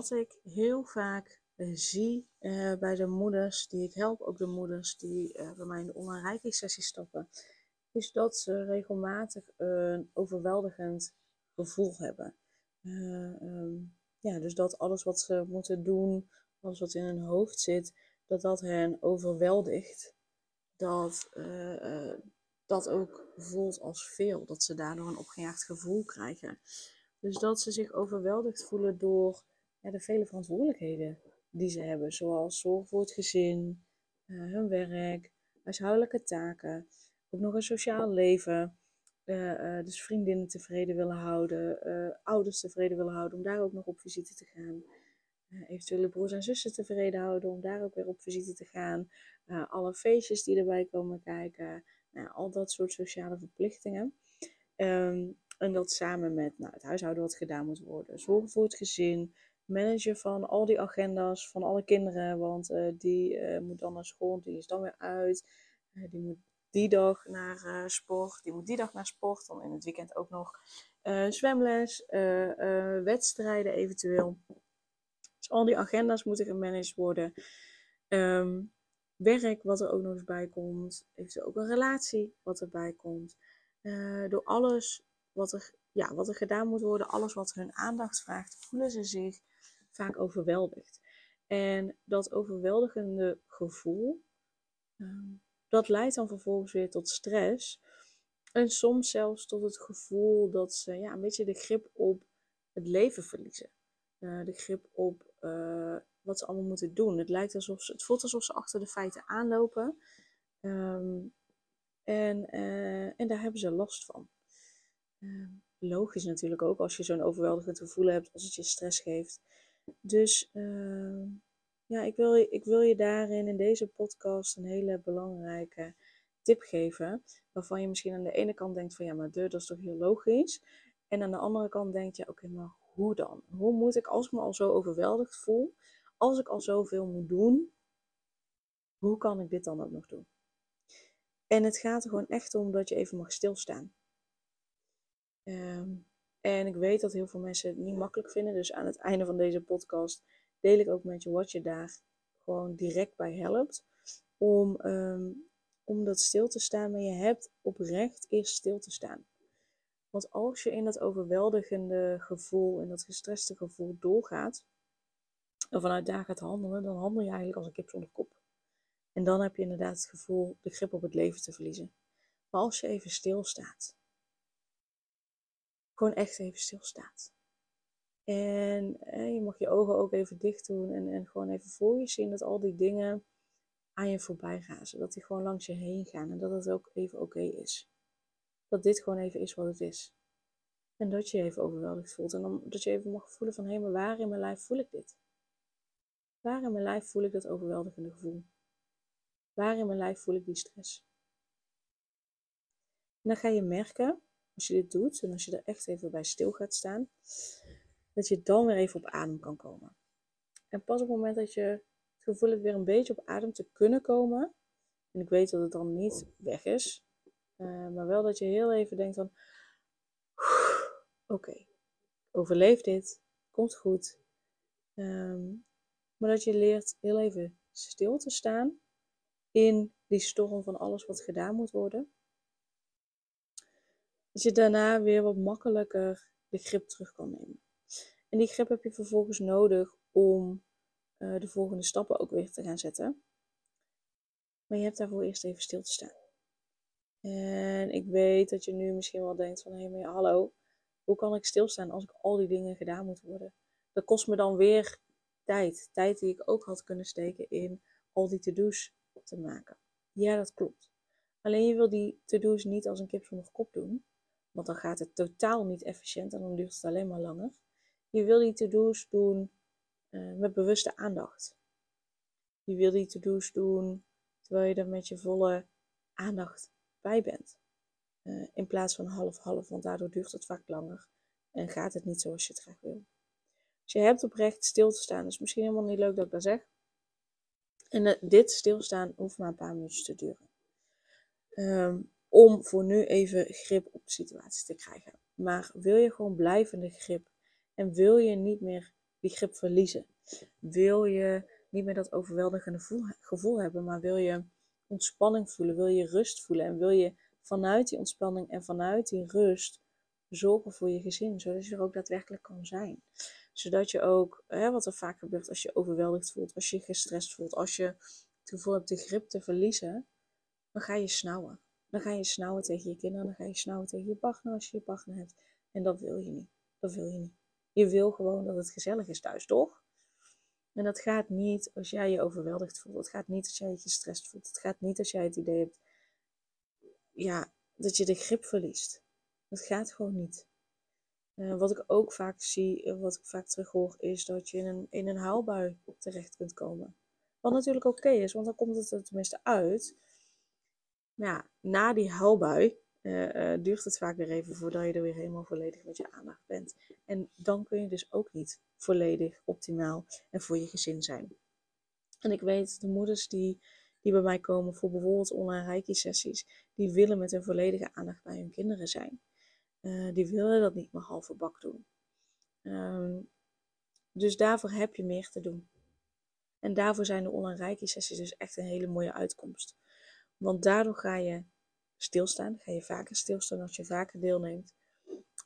Wat ik heel vaak uh, zie uh, bij de moeders die ik help, ook de moeders die uh, bij mij in de online sessie stappen, is dat ze regelmatig een overweldigend gevoel hebben. Um, ja, dus dat alles wat ze moeten doen, alles wat in hun hoofd zit, dat dat hen overweldigt. Dat dat ook voelt als veel, dat ze daardoor een opgejaagd gevoel krijgen. Dus dat ze zich overweldigd voelen door ja, de vele verantwoordelijkheden die ze hebben, zoals zorg voor het gezin, uh, hun werk, huishoudelijke taken, ook nog een sociaal leven. Uh, uh, dus vriendinnen tevreden willen houden, ouders tevreden willen houden, om daar ook nog op visite te gaan. eventuele broers en zussen tevreden houden, om daar ook weer op visite te gaan. alle feestjes die erbij komen kijken. Nou, al dat soort sociale verplichtingen. Um, en dat samen met nou, het huishouden wat gedaan moet worden. Zorgen voor het gezin, manager van al die agenda's van alle kinderen. Want uh, die uh, moet dan naar school, die is dan weer uit. Uh, die moet die dag naar sport, die moet die dag naar sport. Dan in het weekend ook nog zwemles, wedstrijden eventueel. Dus al die agenda's moeten gemanaged worden. Um, werk wat er ook nog eens bij komt. Eventueel ook een relatie wat erbij komt. door alles wat er, ja, wat er gedaan moet worden, alles wat hun aandacht vraagt, voelen ze zich vaak overweldigd. En dat overweldigende gevoel, ehm, dat leidt dan vervolgens weer tot stress. En soms zelfs tot het gevoel dat ze ja, een beetje de grip op het leven verliezen. Uh, de grip op uh, wat ze allemaal moeten doen. Het, lijkt alsof ze, het voelt alsof ze achter de feiten aanlopen. Um, en, uh, en daar hebben ze last van. Ehm, logisch natuurlijk ook als je zo'n overweldigend gevoel hebt, als het je stress geeft. Dus uh, ja, ik wil, ik wil je daarin in deze podcast een hele belangrijke tip geven. Waarvan je misschien aan de ene kant denkt van ja, maar dat is toch heel logisch. En aan de andere kant denk je, oké, maar hoe dan? Hoe moet ik, als ik me al zo overweldigd voel, als ik al zoveel moet doen, hoe kan ik dit dan ook nog doen? En het gaat er gewoon echt om dat je even mag stilstaan. Um, en ik weet dat heel veel mensen het niet makkelijk vinden. Dus aan het einde van deze podcast deel ik ook met je wat je daar gewoon direct bij helpt. Om, um, om dat stil te staan. Maar je hebt oprecht eerst stil te staan. Want als je in dat overweldigende gevoel, in dat gestreste gevoel doorgaat. En vanuit daar gaat handelen, dan handel je eigenlijk als een kip zonder kop. En dan heb je inderdaad het gevoel de grip op het leven te verliezen. Maar als je even stilstaat gewoon echt even stilstaat. En eh, je mag je ogen ook even dicht doen en, en gewoon even voor je zien dat al die dingen aan je voorbij gaan. Zodat die gewoon langs je heen gaan en dat het ook even oké is. Dat dit gewoon even is wat het is. En dat je je even overweldigd voelt. En dan, dat je even mag voelen van, hé, maar waar in mijn lijf voel ik dit? Waar in mijn lijf voel ik dat overweldigende gevoel? Waar in mijn lijf voel ik die stress? En dan ga je merken als je dit doet en als je er echt even bij stil gaat staan, dat je dan weer even op adem kan komen. En pas op het moment dat je het gevoel hebt weer een beetje op adem te kunnen komen, en ik weet dat het dan niet weg is, uh, maar wel dat je heel even denkt van, oké, overleef dit, komt goed. Um, maar dat je leert heel even stil te staan in die storm van alles wat gedaan moet worden dat je daarna weer wat makkelijker de grip terug kan nemen. En die grip heb je vervolgens nodig om uh, de volgende stappen ook weer te gaan zetten. Maar je hebt daarvoor eerst even stil te staan. En ik weet dat je nu misschien wel denkt van, hé, hey, maar hallo, hoe kan ik stilstaan als ik al die dingen gedaan moet worden? Dat kost me dan weer tijd. Tijd die ik ook had kunnen steken in al die to-do's te maken. Ja, dat klopt. Alleen je wil die to-do's niet als een kip zonder kop doen. Want dan gaat het totaal niet efficiënt en dan duurt het alleen maar langer. Je wil die to-do's doen uh, met bewuste aandacht. Je wil die to-do's doen terwijl je er met je volle aandacht bij bent. Uh, in plaats van half-half, want daardoor duurt het vaak langer en gaat het niet zoals je het graag wil. Dus je hebt oprecht stil te staan. Dat is misschien helemaal niet leuk dat ik dat zeg. En uh, dit stilstaan hoeft maar een paar minuutjes te duren. Um, om voor nu even grip op de situatie te krijgen. Maar wil je gewoon blijvende grip en wil je niet meer die grip verliezen? Wil je niet meer dat overweldigende gevoel hebben, maar wil je ontspanning voelen, wil je rust voelen en wil je vanuit die ontspanning en vanuit die rust zorgen voor je gezin, zodat je er ook daadwerkelijk kan zijn. Zodat je ook, hè, wat er vaak gebeurt als je overweldigd voelt, als je gestrest voelt, als je het hebt de grip te verliezen, dan ga je snauwen. Dan ga je snauwen tegen je kinderen, dan ga je snauwen tegen je partner als je je partner hebt. En dat wil je niet. Dat wil je niet. Je wil gewoon dat het gezellig is thuis, toch? En dat gaat niet als jij je overweldigd voelt. Het gaat niet als jij je gestrest voelt. Het gaat niet als jij het idee hebt ja, dat je de grip verliest. Dat gaat gewoon niet. Uh, wat ik ook vaak zie, uh, wat ik vaak terughoor, is dat je in een, in een terecht kunt komen. Wat natuurlijk oké is, want dan komt het er tenminste uit. Ja, na die huilbui uh, duurt het vaak weer even voordat je er weer helemaal volledig met je aandacht bent. En dan kun je dus ook niet volledig optimaal en voor je gezin zijn. En ik weet, de moeders die, die bij mij komen voor bijvoorbeeld online reiki sessies, die willen met hun volledige aandacht bij hun kinderen zijn. Uh, die willen dat niet maar halve bak doen. Um, dus daarvoor heb je meer te doen. En daarvoor zijn de online reiki sessies dus echt een hele mooie uitkomst. Want daardoor ga je stilstaan. Ga je vaker stilstaan als je vaker deelneemt.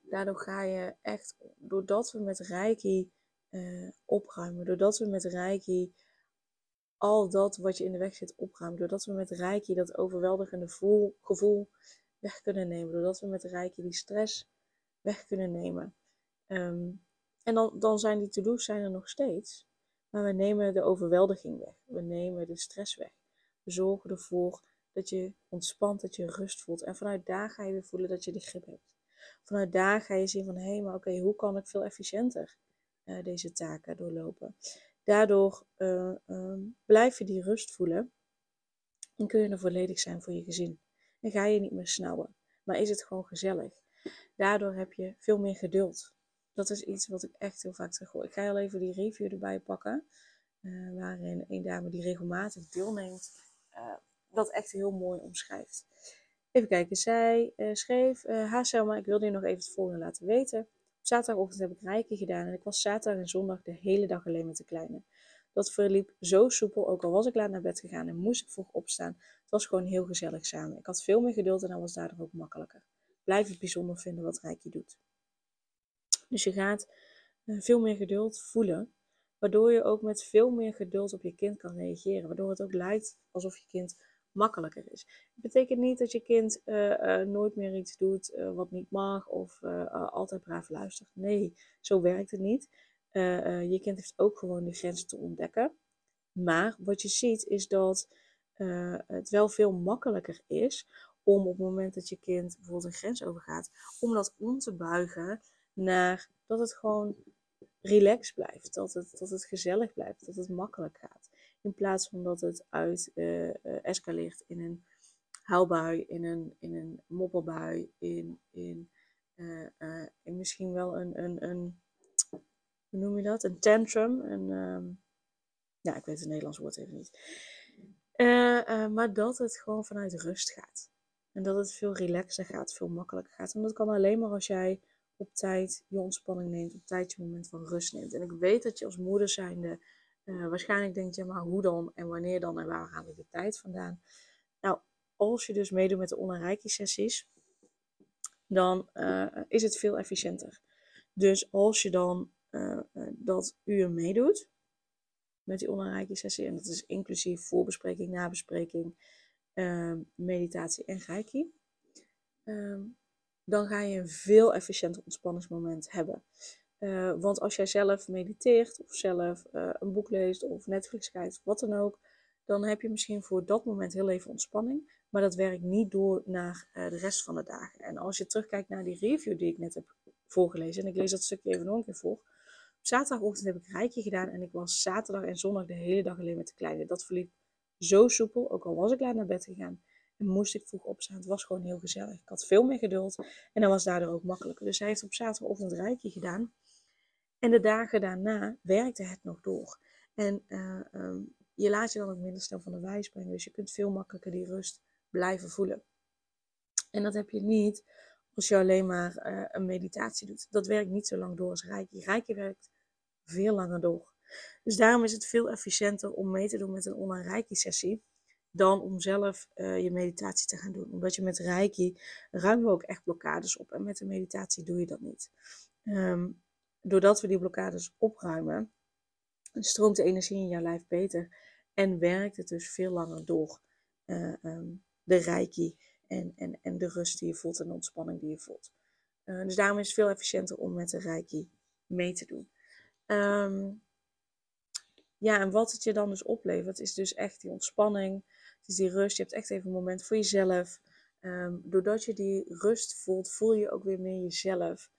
Daardoor ga je echt, doordat we met Reiki uh, opruimen, doordat we met Reiki al dat wat je in de weg zit opruimen, doordat we met Reiki dat overweldigende voel, gevoel weg kunnen nemen, doordat we met Reiki die stress weg kunnen nemen. Um, en dan, dan zijn die to-do's zijn er nog steeds, maar we nemen de overweldiging weg, we nemen de stress weg. We zorgen ervoor dat je ontspant, dat je rust voelt. En vanuit daar ga je weer voelen dat je die grip hebt. Vanuit daar ga je zien van, hé, hey, maar oké, hoe kan ik veel efficiënter uh, deze taken doorlopen? Daardoor uh, um, blijf je die rust voelen en kun je er volledig zijn voor je gezin. En ga je niet meer snauwen, maar is het gewoon gezellig. Daardoor heb je veel meer geduld. Dat is iets wat ik echt heel vaak zeg. Ik ga al even die review erbij pakken, uh, waarin een dame die regelmatig deelneemt, dat echt heel mooi omschrijft. Even kijken, zij uh, schreef, uh, ha Selma, ik wilde je nog even het volgende laten weten. Op zaterdagochtend heb ik rijken gedaan en ik was zaterdag en zondag de hele dag alleen met de kleine. Dat verliep zo soepel, ook al was ik laat naar bed gegaan en moest ik vroeg opstaan. Het was gewoon heel gezellig samen. Ik had veel meer geduld en dan was daardoor ook makkelijker. Blijf het bijzonder vinden wat Rijkje doet. Dus je gaat uh, veel meer geduld voelen, waardoor je ook met veel meer geduld op je kind kan reageren. Waardoor het ook lijkt alsof je kind makkelijker is. Het betekent niet dat je kind uh, uh, nooit meer iets doet uh, wat niet mag of altijd braaf luistert. Nee, zo werkt het niet. je kind heeft ook gewoon de grenzen te ontdekken. Maar wat je ziet is dat het wel veel makkelijker is om op het moment dat je kind bijvoorbeeld een grens overgaat, om dat om te buigen naar dat het gewoon relaxed blijft, dat het, dat het gezellig blijft, dat het makkelijk gaat. In plaats van dat het uit uh, escaleert in een huilbui, in een, in een moppelbui, in, in, uh, in misschien wel een, een, een, hoe noem je dat? Een tantrum. Een, um, ja, ik weet het Nederlands woord even niet. maar dat het gewoon vanuit rust gaat. En dat het veel relaxer gaat, veel makkelijker gaat. En dat kan alleen maar als jij op tijd je ontspanning neemt, op tijd je moment van rust neemt. En ik weet dat je als moeder zijnde uh, waarschijnlijk denk je, maar hoe dan en wanneer dan en waar haal ik de tijd vandaan? Nou, als je dus meedoet met de online sessies, dan uh, is het veel efficiënter. Dus als je dan uh, dat uur meedoet met die online sessie, en dat is inclusief voorbespreking, nabespreking, ehm, meditatie en reiki, ehm, dan ga je een veel efficiënter ontspanningsmoment hebben. Uh, want als jij zelf mediteert of zelf uh, een boek leest of Netflix kijkt, wat dan ook, dan heb je misschien voor dat moment heel even ontspanning. Maar dat werkt niet door naar uh, de rest van de dagen. En als je terugkijkt naar die review die ik net heb voorgelezen, en ik lees dat stukje even nog een keer voor, Op zaterdagochtend heb ik rijkje gedaan en ik was zaterdag en zondag de hele dag alleen met de kleine. Dat verliep zo soepel, ook al was ik laat naar bed gegaan. En moest ik vroeg opstaan. Het was gewoon heel gezellig. Ik had veel meer geduld en dan was daardoor ook makkelijker. Dus hij heeft op zaterdagochtend rijkje gedaan. En de dagen daarna werkte het nog door. En uh, um, je laat je dan ook minder snel van de wijs brengen. Dus je kunt veel makkelijker die rust blijven voelen. En dat heb je niet als je alleen maar uh, een meditatie doet. Dat werkt niet zo lang door als Reiki. Reiki werkt veel langer door. Dus daarom is het veel efficiënter om mee te doen met een online Reiki-sessie dan om zelf uh, je meditatie te gaan doen. Omdat je met Reiki ruimen ook echt blokkades op. En met de meditatie doe je dat niet. Um, doordat we die blokkades opruimen, stroomt de energie in jouw lijf beter. En werkt het dus veel langer door uh, um, de Reiki en, en, en de rust die je voelt en de ontspanning die je voelt. Uh, dus daarom is het veel efficiënter om met de Reiki mee te doen. Um, ja, en wat het je dan dus oplevert, is dus echt die ontspanning. Het is die rust. Je hebt echt even een moment voor jezelf. Um, doordat je die rust voelt, voel je ook weer meer jezelf.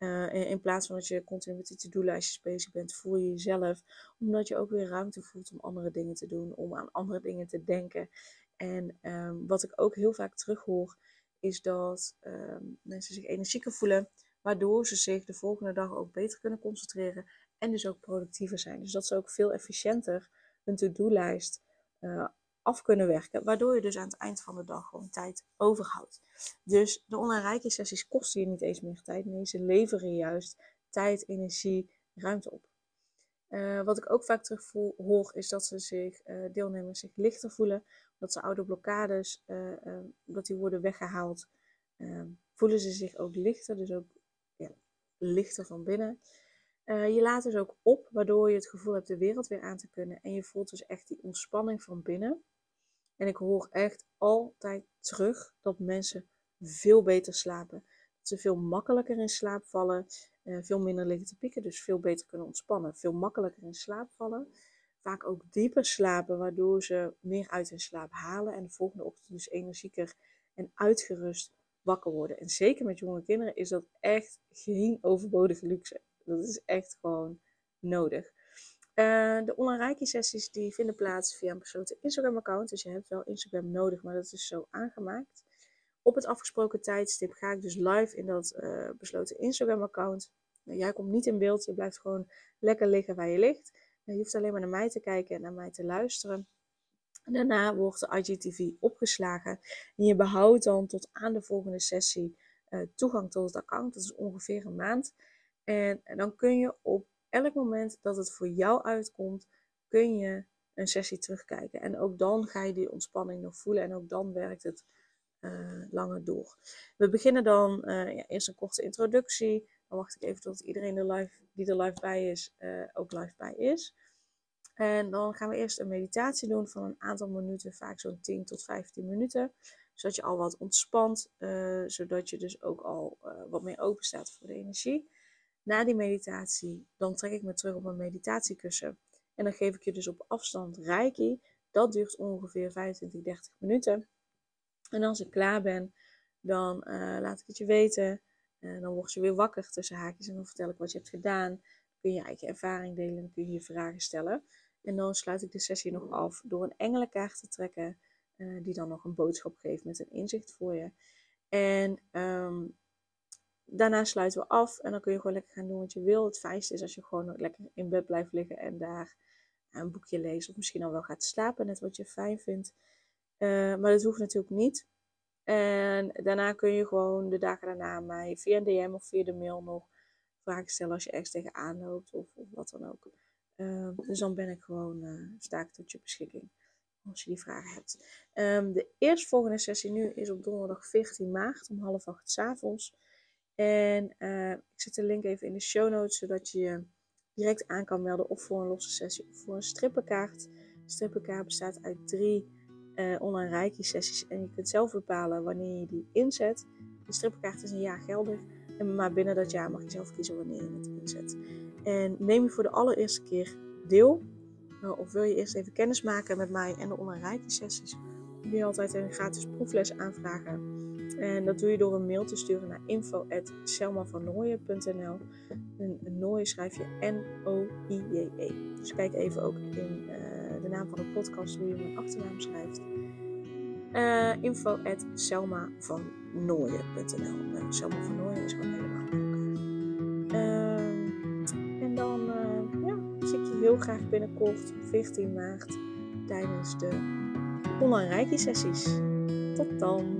Uh, in, plaats van dat je continu met die to-do-lijstjes bezig bent, voel je jezelf. Omdat je ook weer ruimte voelt om andere dingen te doen, om aan andere dingen te denken. En um, wat ik ook heel vaak terughoor, is dat um, mensen zich energieker voelen, waardoor ze zich de volgende dag ook beter kunnen concentreren en dus ook productiever zijn. Dus dat ze ook veel efficiënter hun to-do-lijst uh, af kunnen werken, waardoor je dus aan het eind van de dag gewoon tijd overhoudt. Dus de online rijke sessies kosten je niet eens meer tijd, nee, ze leveren juist tijd, energie, ruimte op. Uh, wat ik ook vaak terug hoor, is dat ze zich, uh, deelnemers zich lichter voelen, dat ze oude blokkades, uh, dat die worden weggehaald. Voelen ze zich ook lichter, dus ook ja, lichter van binnen. je laat dus ook op, waardoor je het gevoel hebt de wereld weer aan te kunnen. En je voelt dus echt die ontspanning van binnen. En ik hoor echt altijd terug dat mensen veel beter slapen. Dat ze veel makkelijker in slaap vallen. Uh, veel minder liggen te pieken, dus veel beter kunnen ontspannen. Veel makkelijker in slaap vallen. Vaak ook dieper slapen, waardoor ze meer uit hun slaap halen. En de volgende ochtend dus energieker en uitgerust wakker worden. En zeker met jonge kinderen is dat echt geen overbodige luxe. Dat is echt gewoon nodig. Uh, de online reiki sessies die vinden plaats via een besloten Instagram account. Dus je hebt wel Instagram nodig, maar dat is zo aangemaakt. Op het afgesproken tijdstip ga ik dus live in dat uh, besloten Instagram account. Nou, jij komt niet in beeld, je blijft gewoon lekker liggen waar je ligt. Uh, je hoeft alleen maar naar mij te kijken en naar mij te luisteren. Daarna wordt de IGTV opgeslagen en je behoudt dan tot aan de volgende sessie toegang tot het account. Dat is ongeveer een maand. En dan kun je op elk moment dat het voor jou uitkomt, kun je een sessie terugkijken. En ook dan ga je die ontspanning nog voelen en ook dan werkt het uh, langer door. We beginnen dan uh, ja, eerst een korte introductie. Dan wacht ik even tot iedereen er live, die er live bij is, uh, ook live bij is. En dan gaan we eerst een meditatie doen van een aantal minuten, vaak zo'n 10 tot 15 minuten. Zodat je al wat ontspant, zodat je dus ook al wat meer open staat voor de energie. Na die meditatie, dan trek ik me terug op mijn meditatiekussen. En dan geef ik je dus op afstand reiki. Dat duurt ongeveer 25, 30 minuten. En als ik klaar ben, dan uh, laat ik het je weten. Uh, dan word je weer wakker tussen haakjes en dan vertel ik wat je hebt gedaan. Kun je je eigen ervaring delen en dan kun je je vragen stellen. En dan sluit ik de sessie nog af door een engelenkaart te trekken. Uh, die dan nog een boodschap geeft met een inzicht voor je. En um, daarna sluiten we af en dan kun je gewoon lekker gaan doen wat je wil. Het fijnste is als je gewoon lekker in bed blijft liggen en daar een boekje leest of misschien al wel gaat slapen, net wat je fijn vindt. Uh, maar dat hoeft natuurlijk niet. En daarna kun je gewoon de dagen daarna mij via een DM of via de mail nog vragen stellen als je ergens tegenaan loopt of, of wat dan ook. Uh, dus dan ben ik gewoon, uh, tot je beschikking als je die vragen hebt. Um, de eerstvolgende sessie nu is op donderdag 14 maart om half acht s avonds. En uh, ik zet de link even in de show notes, zodat je je direct aan kan melden of voor een losse sessie of voor een strippenkaart. De strippenkaart bestaat uit drie uh, online reiki sessies en je kunt zelf bepalen wanneer je die inzet. De strippenkaart is een jaar geldig, en maar binnen dat jaar mag je zelf kiezen wanneer je het inzet. En neem je voor de allereerste keer deel, uh, of wil je eerst even kennis maken met mij en de online reiki sessies, kun je altijd een gratis proefles aanvragen En dat doe je door een mail te sturen naar info.selmavannooien.nl En Nooien schrijf je N-O-I-J-E. Dus kijk even ook in uh, de naam van de podcast hoe je mijn achternaam schrijft. Uh, info.selmavannooien.nl uh, Selma van Nooien is gewoon helemaal aan elkaar. Uh, en dan ja, zie ik je heel graag binnenkort op 14 maart tijdens de online reiki sessies. Tot dan.